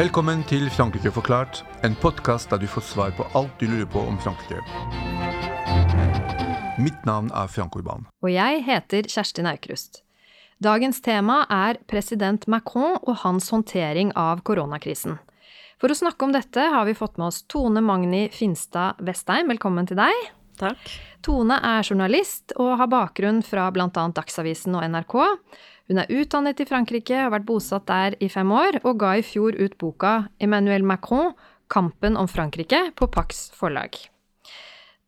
Velkommen til Frankrike forklart, en podkast der du får svar på alt du lurer på om Frankrike. Mitt navn er Frank Urban. Og jeg heter Kjersti Naukrust. Dagens tema er president Macron og hans håndtering av koronakrisen. For å snakke om dette har vi fått med oss Tone Magni Finstad Vestheim. Velkommen til deg. Takk. Tone er journalist og har bakgrunn fra bl.a. Dagsavisen og NRK. Hun er utdannet i Frankrike, har vært bosatt der i fem år, og ga i fjor ut boka Emmanuel Macron Kampen om Frankrike på Pax forlag.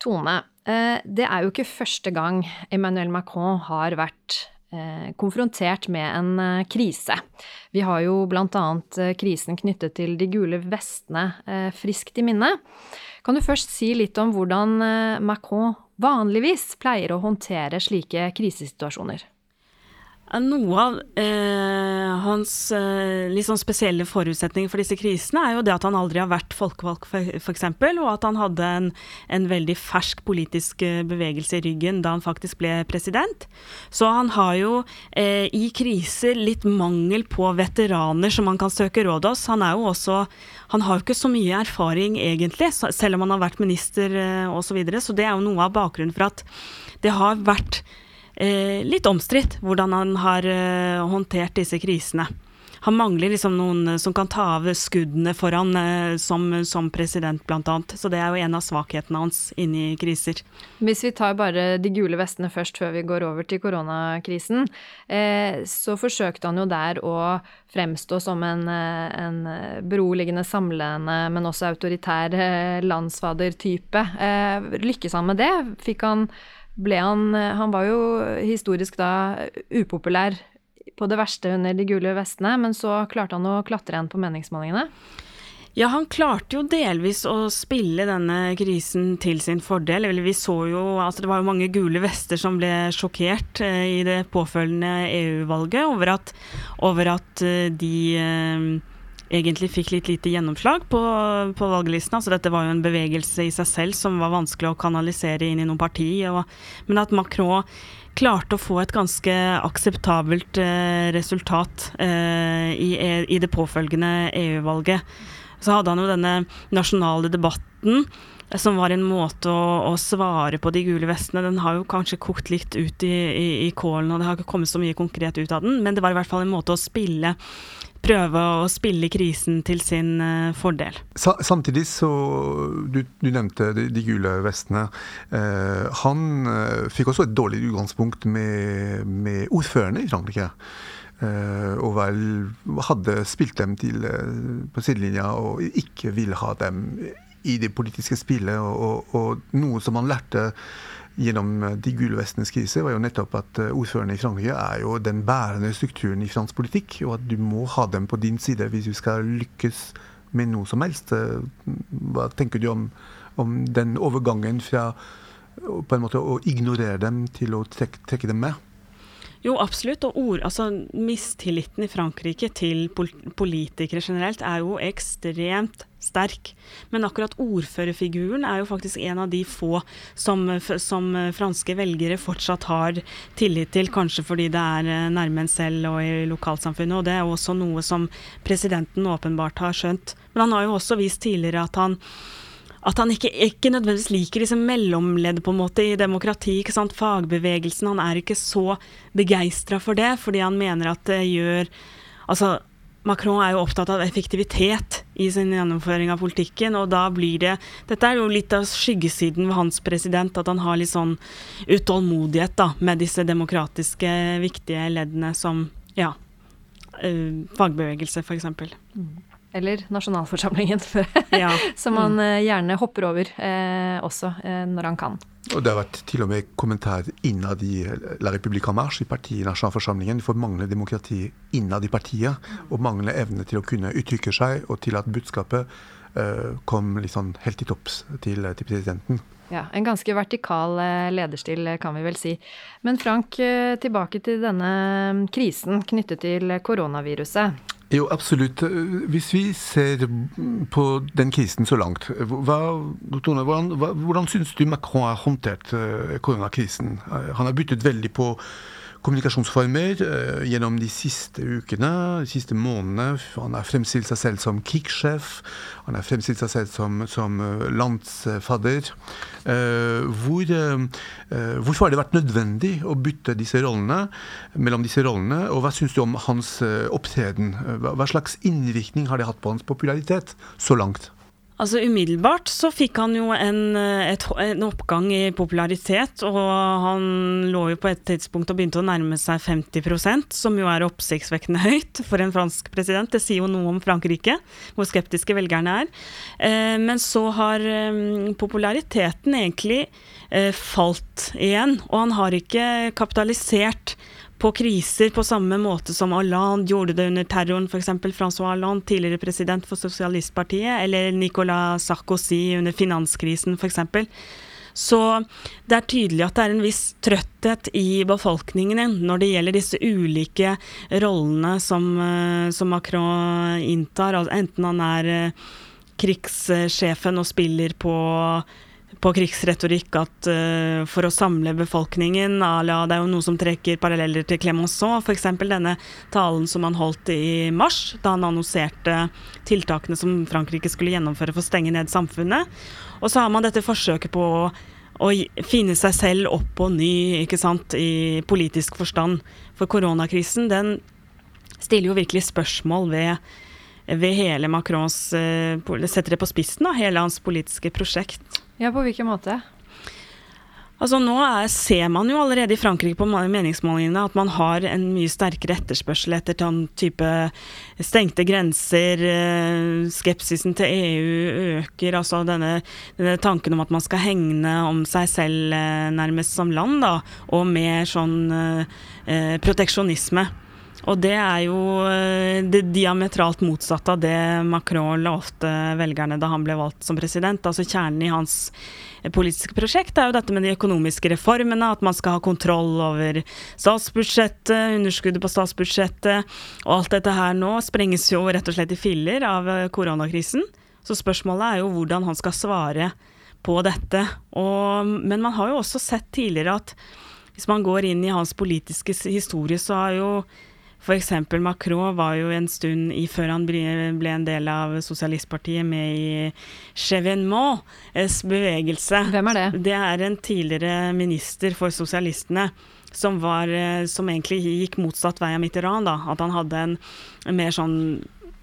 Tone, eh, det er jo ikke første gang Emmanuel Macron har vært konfrontert med en eh, krise. Vi har jo blant annet krisen knyttet til de gule vestene friskt i minne. Kan du først si litt om hvordan Macron vanligvis pleier å håndtere slike krisesituasjoner? Noe av eh, hans eh, litt sånn spesielle forutsetninger for disse krisene er jo det at han aldri har vært folkevalgt, f.eks., og at han hadde en, en, veldig fersk politisk eh, bevegelse i ryggen da han faktisk ble president. Så han har jo eh, i kriser litt mangel på veteraner som han kan søke råd hos. Han er jo også Han har jo ikke så mye erfaring egentlig, selv om han har vært minister eh, osv., så, videre, så det er jo noe av bakgrunnen for at det har vært litt omstridt hvordan han har eh, håndtert disse krisene. Han mangler liksom noen eh, som kan ta av skuddene foran eh, som, som president, annet. Så det er jo en av svakhetene hans inni kriser. Hvis vi tar bare de gule vestene først, før vi går over til koronakrisen, eh, så forsøkte han jo der å fremstå som en, eh, en beroligende, samlende, men også autoritær landsfadertype. Eh, lykkes han med det? Fikk han ble han Han var jo historisk da upopulær på det verste under de gule vestene, men så klarte han å klatre igjen på meningsmålingene. Ja, han klarte jo delvis å spille denne krisen til sin fordel. Vi så jo altså det var jo mange gule vester som ble sjokkert eh, i det påfølgende EU-valget over over at eh, de eh, egentlig fikk litt lite gjennomslag på, på valglistene. Altså dette var jo en bevegelse i seg selv som var vanskelig å kanalisere inn i noe parti. Og, men at Macron klarte å få et ganske akseptabelt eh, resultat eh, i, i, det påfølgende EU-valget. Så hadde han jo denne nasjonale debatten som var en måte å, å, svare på de gule vestene. Den har jo kanskje kokt litt ut i, i, i kålen, og det har ikke kommet så mye konkret ut av den, men det var i hvert fall en måte å spille prøve å spille krisen til sin uh, fordel. Samtidig så Du, du nevnte de, de, gule vestene. Uh, han uh, fikk også et dårlig utgangspunkt med, med ordførerne i Frankrike. og vel hadde spilt dem til på sidelinja og ikke ville ha dem i det politiske spillet. Og, og, og noe som han lærte gjennom eh, de gule vestenes krise, var jo nettopp at eh, ordførerne i Frankrike er jo den bærende strukturen i fransk politikk, og at du må ha dem på din side hvis du skal lykkes med noe som helst. Eh, hva tenker du om, om den overgangen fra på en måte å ignorere dem til å trekke, trekke dem med? Jo, absolutt. Og ord, altså, mistilliten i Frankrike til politikere generelt er jo ekstremt sterk. Men akkurat ordførerfiguren er jo faktisk en av de få som, som franske velgere fortsatt har tillit til, kanskje fordi det er eh, nærme en selv og i lokalsamfunnet. Og det er også noe som presidenten åpenbart har skjønt. Men han har jo også vist tidligere at han at han ikke, ikke nødvendigvis liker liksom mellomleddet på en måte i demokrati. ikke sant, Fagbevegelsen. Han er ikke så begeistra for det, fordi han mener at det gjør Altså, Macron er jo opptatt av effektivitet i sin gjennomføring av politikken, og da blir det Dette er jo litt av skyggesiden ved hans president, at han har litt sånn utålmodighet da, med disse demokratiske, viktige leddene som ja, uh, fagbevegelse, f.eks. Mm eller nasjonalforsamlingen, ja. som han mm. Eh, gjerne hopper over eh, også eh, når han kan. Og Det har vært til og med kommentar innad i La Republica Marche, i partiet i nasjonalforsamlingen, for manglende demokrati innad i partiet, og manglende evne til å kunne uttrykke seg, og til at budskapet eh, kom liksom helt til topps til, til presidenten. Ja, En ganske vertikal eh, lederstil, kan vi vel si. Men Frank, tilbake til denne krisen knyttet til koronaviruset. Jo, absolutt. Hvis vi ser på den krisen så langt, hva, Tone, hvordan, hvordan syns du Macron har håndtert koronakrisen? Han har byttet veldig på kommunikasjonsformer uh, gjennom de siste ukene, de siste månedene. Han har fremstilt seg selv som krigssjef. Han har fremstilt seg selv som, som eh, landsfadder. Uh, hvor, hvorfor har det vært nødvendig å bytte disse rollene, mellom disse rollene? Og hva syns du om hans opptreden? Hva slags innvirkning har det hatt på hans popularitet så langt? Altså Umiddelbart så fikk han jo en, et, en, oppgang i popularitet, og han lå jo på et tidspunkt og begynte å nærme seg 50% som jo er oppsiktsvekkende høyt for en fransk president. Det sier jo noe om Frankrike, hvor skeptiske velgerne er. Eh, men så har eh, populariteten egentlig eh, falt igjen, og han har ikke kapitalisert på kriser på samme måte som Hollande gjorde det under terroren, f.eks. Francois Hollande, tidligere president for Sosialistpartiet, eller Nicolas Sarkozy under finanskrisen, f.eks. Så det er tydelig at det er en viss trøtthet i befolkningen når det gjelder disse ulike rollene som, eh, som Macron inntar, enten han er eh, krigssjefen og spiller på på krigsretorikk at uh, for å samle befolkningen la, Det er jo noe som trekker paralleller til Clemenceau, f.eks. denne talen som han holdt i mars, da han annonserte tiltakene som Frankrike skulle gjennomføre for å stenge ned samfunnet. Og så har man dette forsøket på å, å finne seg selv opp på ny, ikke sant, i politisk forstand. For koronakrisen, den stiller jo virkelig spørsmål ved ved hele Macrons uh, Setter det på spissen, da, hele hans politiske prosjekt. Ja, på hvilken måte? Altså Nå er, ser man jo allerede i Frankrike på meningsmålingene at man har en mye sterkere etterspørsel etter sånn type stengte grenser. Eh, skepsisen til EU øker. Altså denne, denne, tanken om at man skal hegne om seg selv eh, nærmest som land, da, og med sånn eh, proteksjonisme. Og det er jo eh, det diametralt motsatte av det Macron lovte velgerne da han ble valgt som president. Altså Kjernen i hans politiske prosjekt er jo dette med de økonomiske reformene, at man skal ha kontroll over statsbudsjettet, underskuddet på statsbudsjettet. Og alt dette her nå sprenges jo rett og slett i filler av eh, koronakrisen. Så spørsmålet er jo hvordan han skal svare på dette. Og, men man har jo også sett tidligere at hvis man går inn i hans politiske historie, så har jo F.eks. Macron var jo en stund i, før han ble en del av sosialistpartiet, med i Chevenements bevegelse. Hvem er det? Det er en tidligere minister for sosialistene. Som, var, eh, som egentlig gikk motsatt vei av Mitterrand. da, At han hadde en, en mer sånn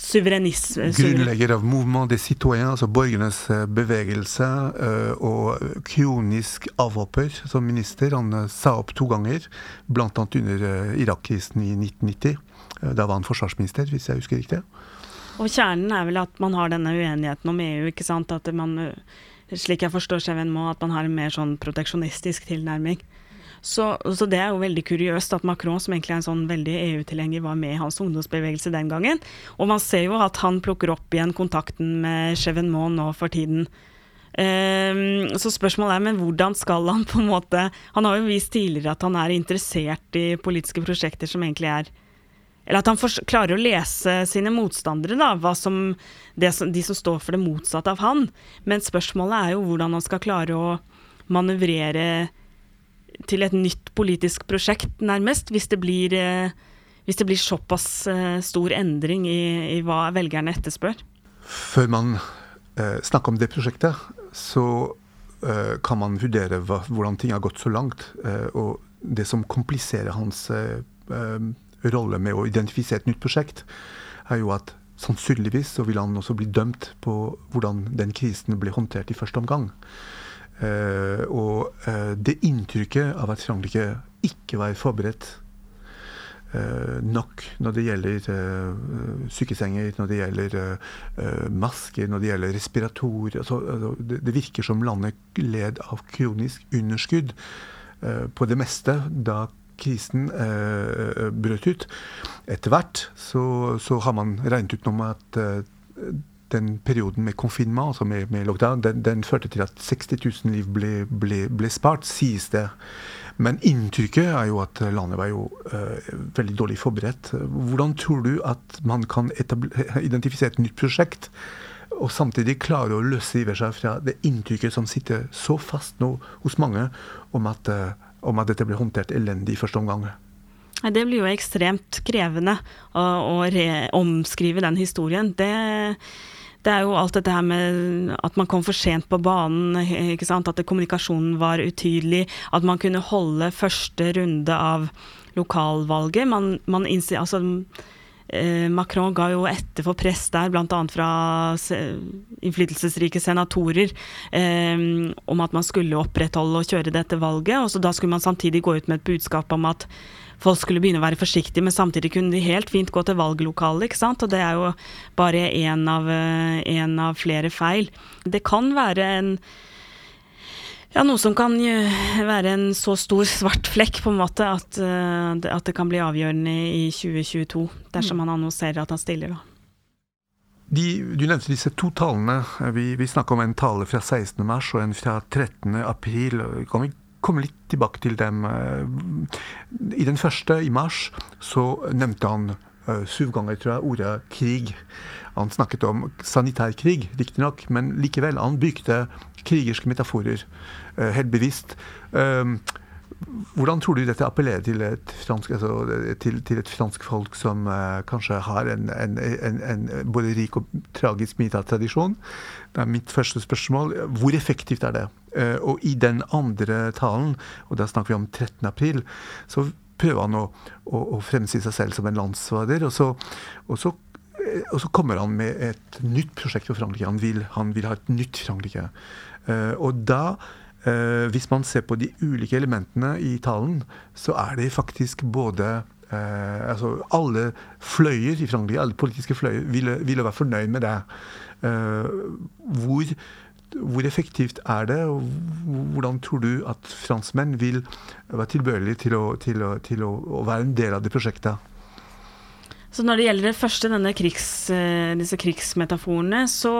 suverenisme Grunnlegger av Mouvement des Citoyens, altså borgernes eh, bevegelse, eh, og kronisk avhopper som minister. Han eh, sa opp to ganger, bl.a. under Irak-krisen i 1990. Da var han forsvarsminister, hvis jeg husker riktig. Og kjernen er vel at man har denne uenigheten om EU, ikke sant. At man, slik jeg forstår Cheven må, at man har en mer sånn proteksjonistisk tilnærming. Så, så, det er jo veldig kuriøst at Macron, som egentlig er en sånn veldig EU-tilhenger, var med i hans ungdomsbevegelse den gangen. Og man ser jo at han plukker opp igjen kontakten med Chevenmont nå for tiden. Um, så spørsmålet er men hvordan skal han på en måte Han har jo vist tidligere at han er interessert i politiske prosjekter som egentlig er Eller at han for, klarer å lese sine motstandere, da, som, som, de som står for det motsatte av han. Men spørsmålet er jo hvordan han skal klare å manøvrere til et nytt politisk prosjekt, nærmest, hvis det blir, eh, hvis det blir såpass eh, stor endring i, i, hva velgerne etterspør. Før man eh, snakker om det prosjektet, så eh, kan man vurdere hva, hvordan ting har gått så langt. Eh, og det som kompliserer hans eh, rolle med å identifisere et nytt prosjekt, er jo at sannsynligvis så vil han også bli dømt på hvordan den krisen ble håndtert i første omgang. Uh, og uh, det inntrykket av at Frankrike ikke var forberedt uh, nok når det gjelder sykesenger, når det gjelder masker, når det gjelder respirator altså, altså, det, virker som landet led av kronisk underskudd på det meste da krisen brøt ut. Etter hvert så, så, har man regnet ut noe med at den perioden med konfinement, altså med, med lockdown, den, den, førte til at 60 000 liv ble, ble, ble spart, sies det. Men inntrykket er jo at landet var jo uh, veldig dårlig forberedt. Hvordan tror du at man kan identifisere et nytt prosjekt, og samtidig klare å løsrive seg fra det inntrykket som sitter så fast nå hos mange, om at, uh, om at dette ble håndtert elendig i første omgang? Det blir jo ekstremt krevende å, å omskrive den historien. Det, det, er jo alt dette her med at man kom for sent på banen, at kommunikasjonen var utydelig, at man kunne holde første runde av lokalvalget. Man, man altså, eh, Macron ga jo etter for press der, bl.a. fra innflytelsesrike senatorer, eh, om at man skulle opprettholde og kjøre dette valget. og så Da skulle man samtidig gå ut med et budskap om at folk skulle begynne å være forsiktige, men samtidig kunne de helt fint gå til valglokalet, ikke sant. Og det er jo bare én av, eh, av, flere feil. Det kan være en ja, noe som kan være en så stor svart flekk, på en måte, at, eh, at det kan bli avgjørende i 2022, dersom mm. han annonserer at han stiller, da. De, du nevnte disse to talene. Vi, vi snakker om en tale fra 16. mars og en fra 13. april. Kan vi komme litt tilbake til dem. Eh, I den første, i mars, så nevnte han uh, syv ganger tror jeg, ordet krig. Han snakket om sanitærkrig, riktignok, men likevel. Han brukte krigerske metaforer, uh, helt bevisst. Uh, hvordan tror du dette appellerer til et fransk, altså, til, til et fransk folk som uh, kanskje har en, en, en, en, både rik og tragisk militærtradisjon? Det er mitt første spørsmål. Hvor effektivt er det? Uh, og i den andre talen, og da snakker vi om 13. april, så prøver han å, å, å fremstille seg selv som en landsfader. Og så, og, så, uh, og så, kommer han med et nytt prosjekt for Frankrike. Han vil, han vil ha et nytt Frankrike. og da Eh, hvis man ser på de ulike elementene i talen, så er det faktisk både eh, altså Alle fløyer i Frankrike, alle politiske fløyer, ville, ville være fornøyd med det. Eh, hvor, hvor, effektivt er det, og hvordan tror du at franskmenn vil være tilbøyelige til, å, til, å, til å, å være en del av det prosjektet? Så når det gjelder det første, denne krigs, eh, disse krigsmetaforene, så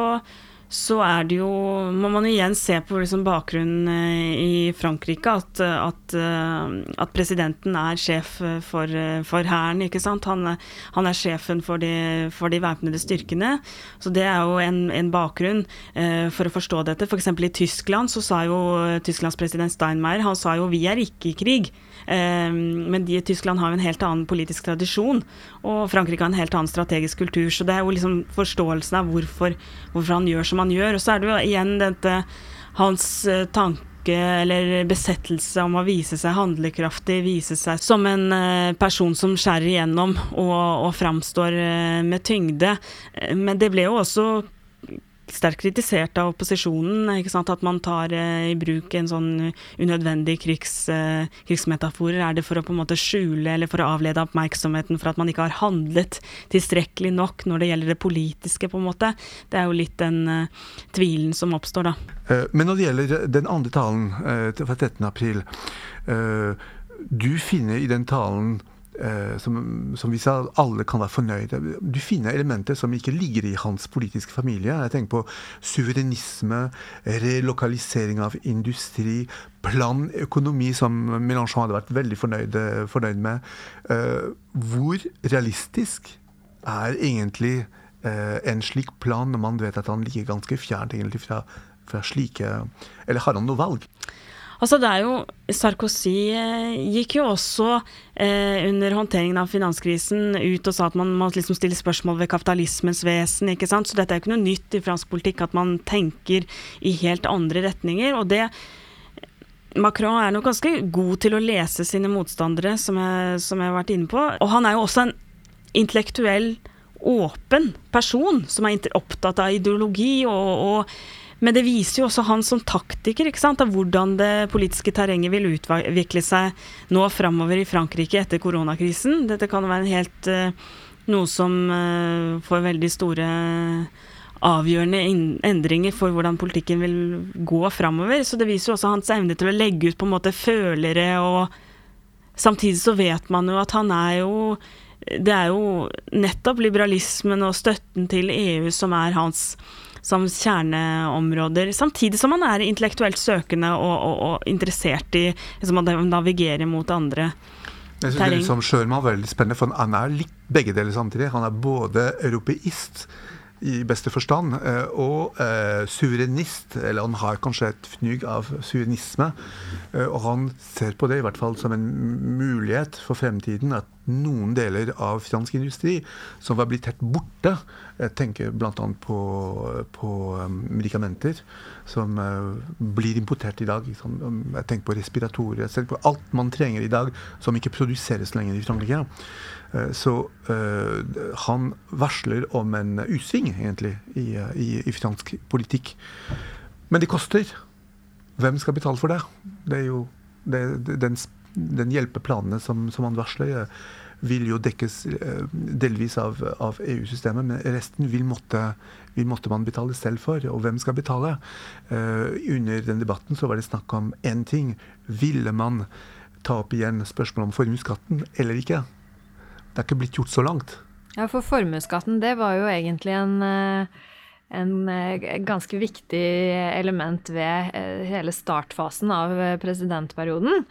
så er det jo Må man igjen se på liksom bakgrunnen eh, i Frankrike, at, at, eh, at, presidenten er sjef for, for hæren, ikke sant. Han, han, er sjefen for de, for de væpnede styrkene. Så det er jo en, en bakgrunn eh, for å forstå dette. F.eks. i Tyskland så sa jo Tysklands president Steinmeier han sa jo vi er ikke i krig. Ehm, men de, Tyskland har jo en helt annen politisk tradisjon, og Frankrike har en helt annen strategisk kultur. Så det er jo liksom forståelsen av hvorfor, hvorfor han gjør som han gjør. Og så er det jo igjen dette hans eh, tanke eller besettelse om å vise seg handlekraftig, vise seg som en eh, person som skjærer igjennom og, og framstår eh, med tyngde. Men det ble jo også sterkt kritisert av opposisjonen. At man tar eh, i bruk en sånn unødvendig krigs, eh, krigsmetaforer. Er det for å på en måte skjule eller for å avlede oppmerksomheten for at man ikke har handlet tilstrekkelig nok når det gjelder det politiske, på en måte? Det er jo litt den eh, tvilen som oppstår, da. Eh, men når det gjelder den andre talen fra 13. april, du finner i den talen som, som, vi sa, alle kan være fornøyde. Du finner elementer som ikke ligger i hans politiske familie. Jeg tenker på suverenisme, relokalisering av industri, planøkonomi, som Mélenchon hadde vært veldig fornøyd, fornøyd med. Uh, hvor realistisk er egentlig uh, en slik plan når man vet at han ligger ganske fjernt egentlig fra, fra slike Eller har han noe valg? Altså det er jo, Sarkozy eh, gikk jo også eh, under håndteringen av finanskrisen ut og sa at man må liksom stille spørsmål ved kapitalismens vesen. ikke sant? Så dette er jo ikke noe nytt i fransk politikk at man tenker i helt andre retninger. og det Macron er nok ganske god til å lese sine motstandere, som jeg, som jeg har vært inne på. Og han er jo også en intellektuell, åpen person som er opptatt av ideologi og, og men det viser jo også han som taktiker, ikke sant, av hvordan det politiske terrenget vil utvikle seg nå framover i Frankrike etter koronakrisen. Dette kan være en helt uh, noe som uh, får veldig store avgjørende endringer for hvordan politikken vil gå framover. Så det viser jo også hans evne til å legge ut på en måte følere og Samtidig så vet man jo at han er jo det er jo nettopp liberalismen og støtten til EU som er hans som kjerneområder, samtidig som han er intellektuelt søkende og, og, og interessert i liksom, å navigere mot andre jeg synes det liksom Schørmann var veldig spennende, for han er litt begge deler samtidig. Han er både europeist i beste forstand, eh, og eh, suverenist. Eller han har kanskje et fnugg av suverenisme. Eh, og han ser på det i hvert fall som en mulighet for fremtiden at noen deler av fransk industri som var blitt helt borte. Jeg tenker bl.a. på, på medikamenter som blir importert i dag. Jeg tenker på respiratorer. Jeg tenker på alt man trenger i dag som ikke produseres lenger i Frankrike. Uh, så uh, han varsler om en U-sving, egentlig, i, i, i fransk politikk. Men det koster. Hvem skal betale for det? Det er jo det, den, den hjelpeplanene som, som han varsler vil jo dekkes eh, delvis av, av EU-systemet, men resten vil måtte, vil måtte, man betale selv for. Og hvem skal betale? Uh, under den debatten så var det snakk om én ting. Ville man ta opp igjen spørsmålet om formuesskatten eller ikke? Det er ikke blitt gjort så langt. Ja, for formuesskatten, det var jo egentlig en uh en eh, ganske viktig element ved eh, hele startfasen av eh, presidentperioden.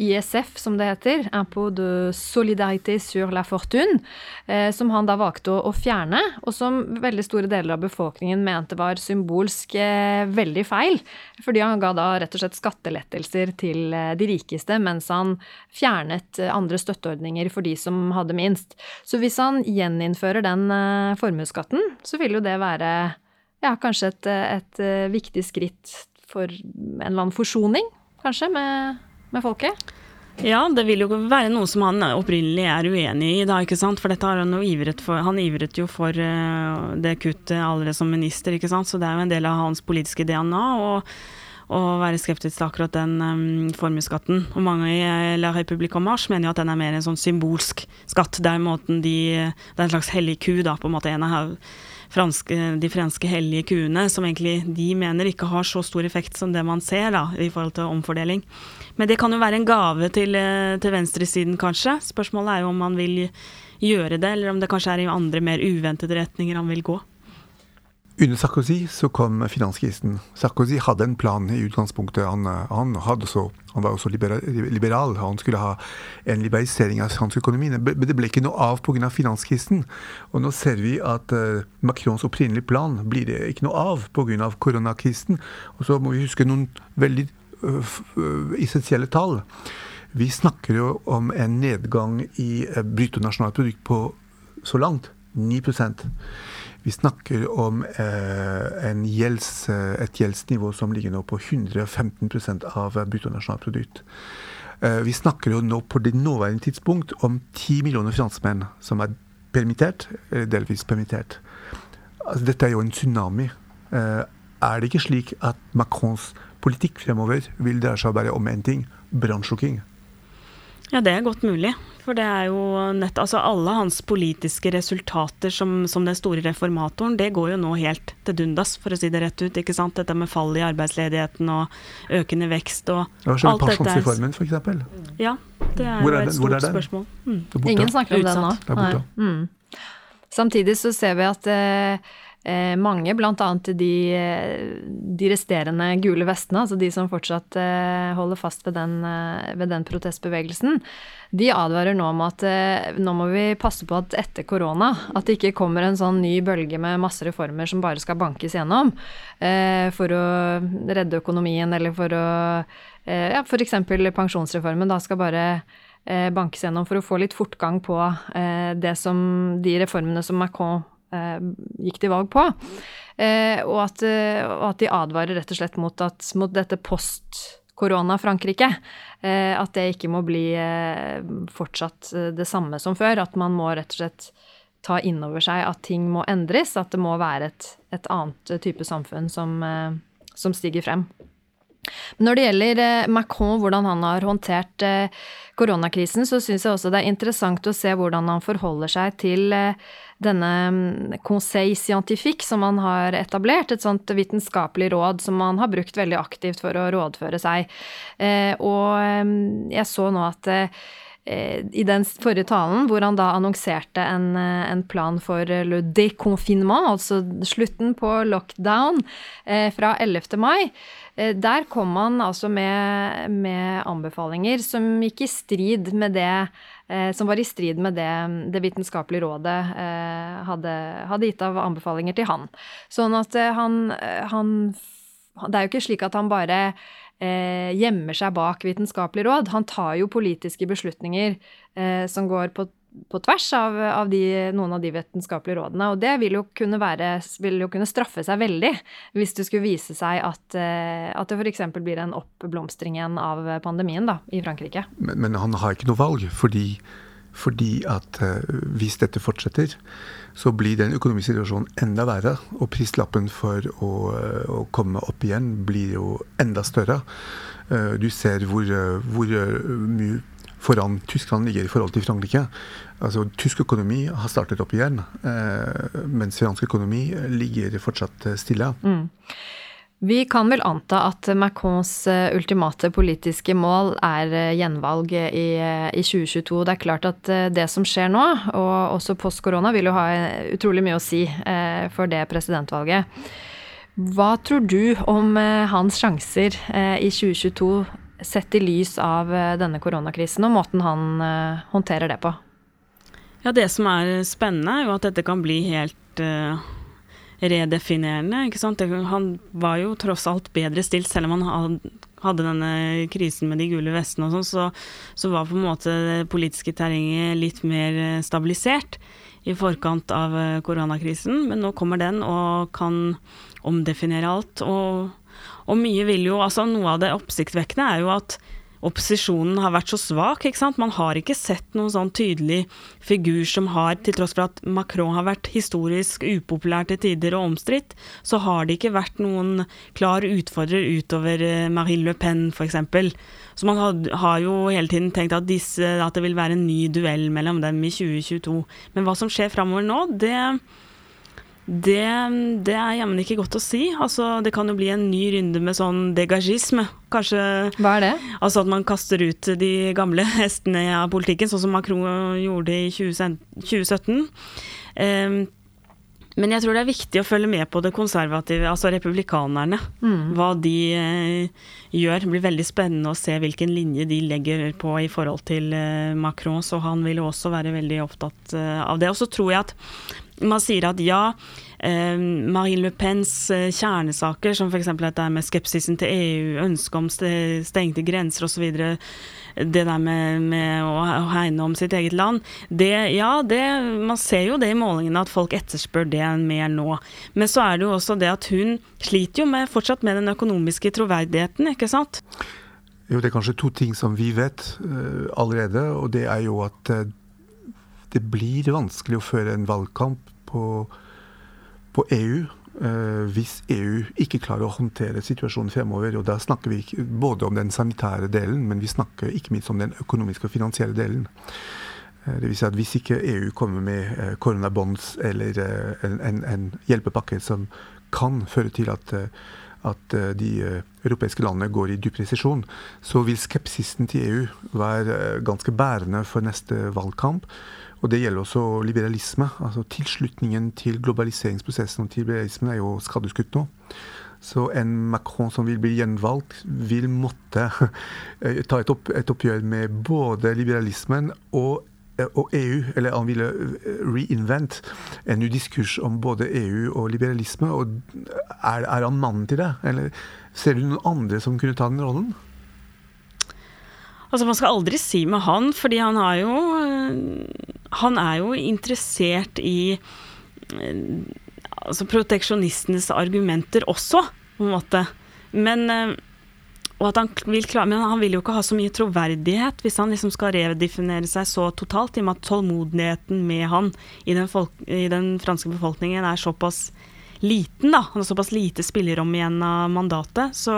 ISF, som det heter, Impôt de solidarité sur la fortune, som han da valgte å, fjerne, og som veldig store deler av befolkningen mente var symbolsk veldig feil, fordi han ga da rett og slett skattelettelser til de rikeste, mens han fjernet andre støtteordninger for de som hadde minst. Så hvis han gjeninnfører den formuesskatten, så vil jo det være ja, kanskje et, et, eh, viktig skritt for en eller annen forsoning, kanskje, med, med, folket? Ja, det vil jo være noe som han opprinnelig er uenig i, da, ikke sant. For dette har han jo ivret for. Han ivret jo for uh, det kuttet allerede som minister, ikke sant. Så det er jo en del av hans politiske DNA. og å være skeptisk til akkurat den um, formuesskatten. Og mange i eh, La République en Marche mener jo at den er mer en sånn symbolsk skatt. Det er, måten de, det er en slags hellig ku, da, på en måte. En av franske, de franske hellige kuene, som egentlig de mener ikke har så stor effekt som det man ser da, i forhold til omfordeling. Men det kan jo være en gave til, eh, til venstresiden, kanskje. Spørsmålet er jo om man vil gjøre det, eller om det kanskje er i andre, mer uventede retninger han vil gå. Under Sarkozy så kom finanskrisen. Sarkozy hadde en plan i utgangspunktet. Han, han, så, han var også liberal, Han skulle ha en liberalisering av fransk økonomi. Men det ble ikke noe av pga. finanskrisen. Og nå ser vi at uh, Macrons opprinnelige plan blir det ikke noe av pga. koronakrisen. Og så må vi huske noen veldig uh, essensielle tall. Vi snakker jo om en nedgang i uh, bruttonasjonalprodukt på så langt 9 vi snakker om eh, gjelds, eh, et gjeldsnivå som ligger nå på 115% av bruttonasjonalprodukt. Eh, vi snakker jo nå på det nåværende tidspunkt om 10 millioner franskmenn som er permittert, delvis permittert. Altså, dette er jo en tsunami. Er det ikke slik at Macrons politikk fremover vil dreie seg bare om én ting brannslukking? Ja, det er godt mulig. For det er jo nett Altså alle hans politiske resultater som, som, den store reformatoren, det går jo nå helt til dundas, for å si det rett ut. ikke sant? Dette med fall i arbeidsledigheten og økende vekst og ja, alt dette. Pensjonsreformen, f.eks. Ja, det er, jo et stort spørsmål. Mm. Ingen snakker om den nå. Mm. Samtidig så ser vi at eh, eh, mange, bl.a. De, de resterende gule vestene, altså de som fortsatt eh, holder fast ved den, eh, ved den, protestbevegelsen, de advarer nå om at eh, nå må vi passe på at etter korona, at det ikke kommer en sånn ny bølge med masse reformer som bare skal bankes gjennom eh, for å redde økonomien, eller for å eh, Ja, f.eks. pensjonsreformen da skal bare bankes gjennom for å få litt fortgang på det som, de reformene som Macron Eh, gikk til valg på. Eh, og at, eh, og at, de advarer rett og slett mot, at, mot dette post-korona-Frankrike. At det ikke må bli fortsatt det samme som før. At man må rett og slett ta inn over seg at ting må endres. At det må være et, et annet type samfunn som, som stiger frem. Når det gjelder Macron, hvordan han har håndtert koronakrisen, så syns jeg også det er interessant å se hvordan han forholder seg til denne mm, Conseil Scientifique som han har etablert, et sånt vitenskapelig råd som han har brukt veldig aktivt for å rådføre seg. Eh, og jeg så nå at eh, i den forrige talen, hvor han da annonserte en, en plan for le déconfinement, altså slutten på lockdown, fra 11. mai, der kom han altså med, med anbefalinger som gikk i strid med det Eh, som var i strid med det Det vitenskapelige rådet eh, hadde, hadde, gitt av anbefalinger til han. Sånn at eh, han, han Det er jo ikke slik at han bare gjemmer seg bak vitenskapelig råd. Han tar jo politiske beslutninger som går på på tvers av, av de, noen av de vitenskapelige rådene. Og det vil jo, kunne være, vil jo kunne straffe seg veldig hvis det skulle vise seg at, eh, at det f.eks. blir en oppblomstring igjen av pandemien da, i Frankrike. Men, men, han har ikke noe valg, fordi, fordi at uh, hvis dette fortsetter, så blir den økonomiske situasjonen enda verre. Og prislappen for å, uh, å komme opp igjen blir jo enda større. Du ser hvor, hvor mye foran Tyskland ligger i forhold til Frankrike. Altså, Tysk økonomi har startet opp igjen, eh, mens fransk økonomi ligger fortsatt stille. Mm. Vi kan vel anta at Macrons eh, ultimate politiske mål er eh, gjenvalg i, i, 2022. Det er klart at det som skjer nå, og også post korona, vil jo ha utrolig mye å si for det presidentvalget. Hva tror du om hans sjanser i 2022 sett i lys av eh, denne koronakrisen og måten han eh, håndterer det på? Ja, Det som er spennende, er jo at dette kan bli helt redefinerende. ikke sant? Han var jo tross alt bedre stilt, selv om han hadde denne krisen med de gule vestene og sånn, så, så, var på en måte det politiske terrenget litt mer stabilisert i forkant av koronakrisen. Men nå kommer den og kan omdefinere alt. og og mye vil jo Altså, noe av det oppsiktsvekkende er jo at opposisjonen har vært så svak. ikke sant? Man har ikke sett noen sånn tydelig figur som har, til tross for at Macron har vært historisk upopulær til tider og omstridt, så har det ikke vært noen klar utfordrer utover eh, Marine Le Pen, f.eks. Så man har, jo hele tiden tenkt at, disse, at det vil være en ny duell mellom dem i 2022. Men hva som skjer framover nå, det det, det er jammen ikke godt å si. Altså, det kan jo bli en ny runde med sånn degagisme. Kanskje Hva er det? Altså at man kaster ut de gamle hestene av politikken, sånn som Macron gjorde i 2017. Um, ehm, men jeg tror det er viktig å følge med på det konservative, altså republikanerne. Mm. Hva de eh, gjør. Det blir veldig spennende å se hvilken linje de legger på i forhold til eh, Macron. Så han vil også være veldig opptatt eh, av det. Og så tror jeg at man sier at ja, eh, Marine Le Pens eh, kjernesaker, som f.eks. dette med skepsisen til EU, ønsket om stengte grenser osv., det der med, med, å hegne om sitt eget land, det, ja, det, man ser jo det i målingene at folk etterspør det mer nå. Men så er det jo også det at hun sliter jo med, fortsatt med den økonomiske troverdigheten, ikke sant? Jo, det er kanskje to ting som vi vet uh, allerede, og det er jo at uh, det blir vanskelig å føre en valgkamp på, på EU eh, hvis EU ikke klarer å håndtere situasjonen fremover. og Da snakker vi ikke både om den sanitære delen, men vi snakker ikke minst om den økonomiske og finansielle delen. Eh, det vil si at Hvis ikke EU kommer med eh, koronabonds eller eh, en, en, en, hjelpepakke som kan føre til at, eh, at de europeiske landene går i dyp resesjon, så vil skepsisen til EU være ganske bærende for neste valgkamp. Og det gjelder også liberalisme. altså Tilslutningen til globaliseringsprosessen og til liberalismen er jo skadeskutt nå. Så en Macron som vil bli gjenvalgt, vil måtte eh, ta et, opp, et oppgjør med både liberalismen og, eh, og, EU. Eller han ville eh, reinvent en ny diskurs om både EU og liberalisme. og Er, er han mannen til det? Eller ser du noen andre som kunne ta den rollen? Altså, man skal aldri si med han, fordi han har jo Han er jo interessert i eh, altså proteksjonistenes argumenter også, på en måte. Men eh, han vil klare, Men han vil jo ikke ha så mye troverdighet hvis han liksom skal redefinere seg så totalt, i og med at tålmodigheten med han i den, folk, i den franske befolkningen er såpass liten. da, Han har såpass lite spillerom igjen av mandatet. Så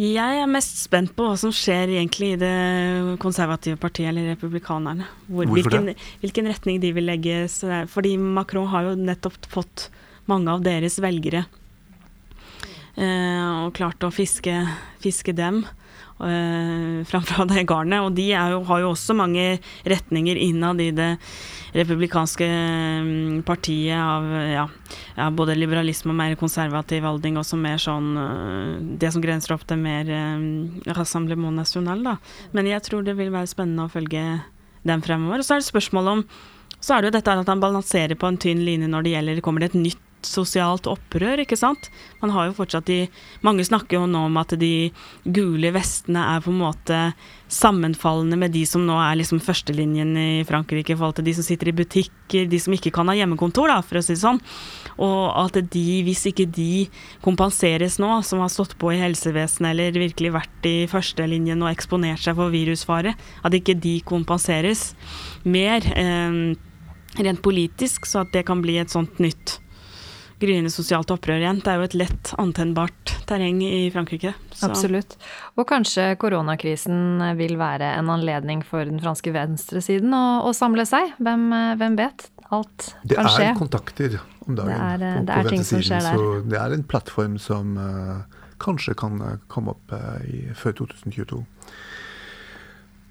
jeg er mest spent på hva som skjer egentlig i det konservative partiet, eller republikanerne. Hvor, Hvorfor hvilken, det? Hvilken retning de vil legge. Fordi Macron har jo nettopp fått mange av deres velgere. Eh, og klart å fiske, fiske dem uh, framfra det garnet. Og de jo, har jo også mange retninger innad i det republikanske um, partiet av ja, ja, både liberalisme og mer konservativ holdning, og som mer sånn uh, Det som grenser opp til mer um, Rassemblement National, da. Men jeg tror det vil være spennende å følge dem fremover. Og så er det spørsmålet om så er det jo dette at han balanserer på en tynn linje når det gjelder Kommer det et nytt sosialt opprør, ikke sant. Man har jo fortsatt de Mange snakker jo nå om at de gule vestene er på en måte sammenfallende med de som nå er liksom førstelinjen i Frankrike i forhold til de som sitter i butikker, de som ikke kan ha hjemmekontor, da, for å si det sånn. Og at de, hvis ikke de kompenseres nå, som har stått på i helsevesenet eller virkelig vært i førstelinjen og eksponert seg for virusfare, at ikke de kompenseres mer eh, rent politisk, så at det kan bli et sånt nytt gryende sosialt opprør igjen. Det er jo et lett antennbart terreng i Frankrike. Så. Absolutt. Og kanskje koronakrisen vil være en anledning for den franske venstresiden å, å samle seg. Hvem, hvem, vet? Alt kan skje. Det er kontakter om dagen det er, på, det er på ting som skjer der. Så det er en plattform som uh, kanskje kan uh, komme opp uh, i, før 2022.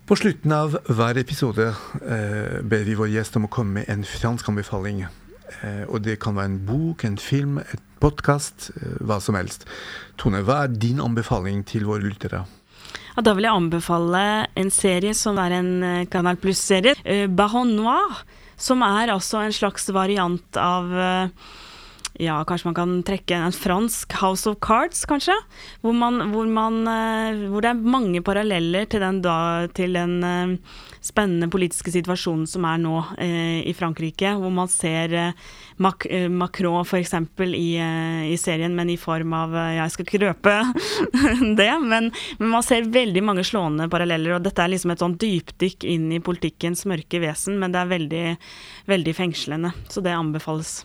På slutten av hver episode ber vi vår gjest om å komme med en fransk anbefaling. Eh, og det kan være en bok, en film, et podkast, eh, hva som helst. Tone, hva er din anbefaling til våre lyttere? Ja, da vil jeg anbefale en serie som er en eh, Canal Pluss-serie. Baron Noir. Som er altså en slags variant av ja, kanskje man kan trekke en fransk House of Cards, kanskje. Hvor, man, hvor, man, hvor det er mange paralleller til den, da, til den spennende politiske situasjonen som er nå eh, i Frankrike, hvor man ser eh, Mac eh, Macron f.eks. I, eh, i serien, men i form av ja, Jeg skal ikke røpe det, men, men, man ser veldig mange slående paralleller. og Dette er liksom et sånn dypdykk inn i politikkens mørke vesen, men det er veldig, veldig fengslende. Så det anbefales.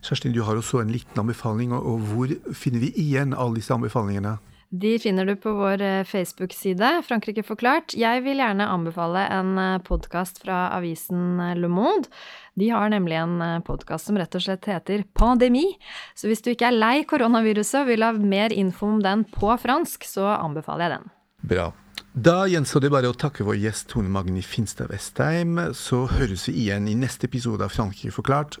Kjerstin, du har også en liten anbefaling, og hvor finner vi igjen alle disse anbefalingene? De finner du på vår eh, Facebook-side, Frankrike forklart. Jeg vil gjerne anbefale en eh, podkast fra avisen eh, Le Monde. De har nemlig en podkast som rett og slett heter Pandemi. Så hvis du ikke er lei koronaviruset og vil ha mer info om den på fransk, så anbefaler jeg den. Bra. Da gjenstår det bare å takke vår gjest Tone Magni Finstad Vestheim. Så høres vi igjen i neste episode av Frankrike forklart.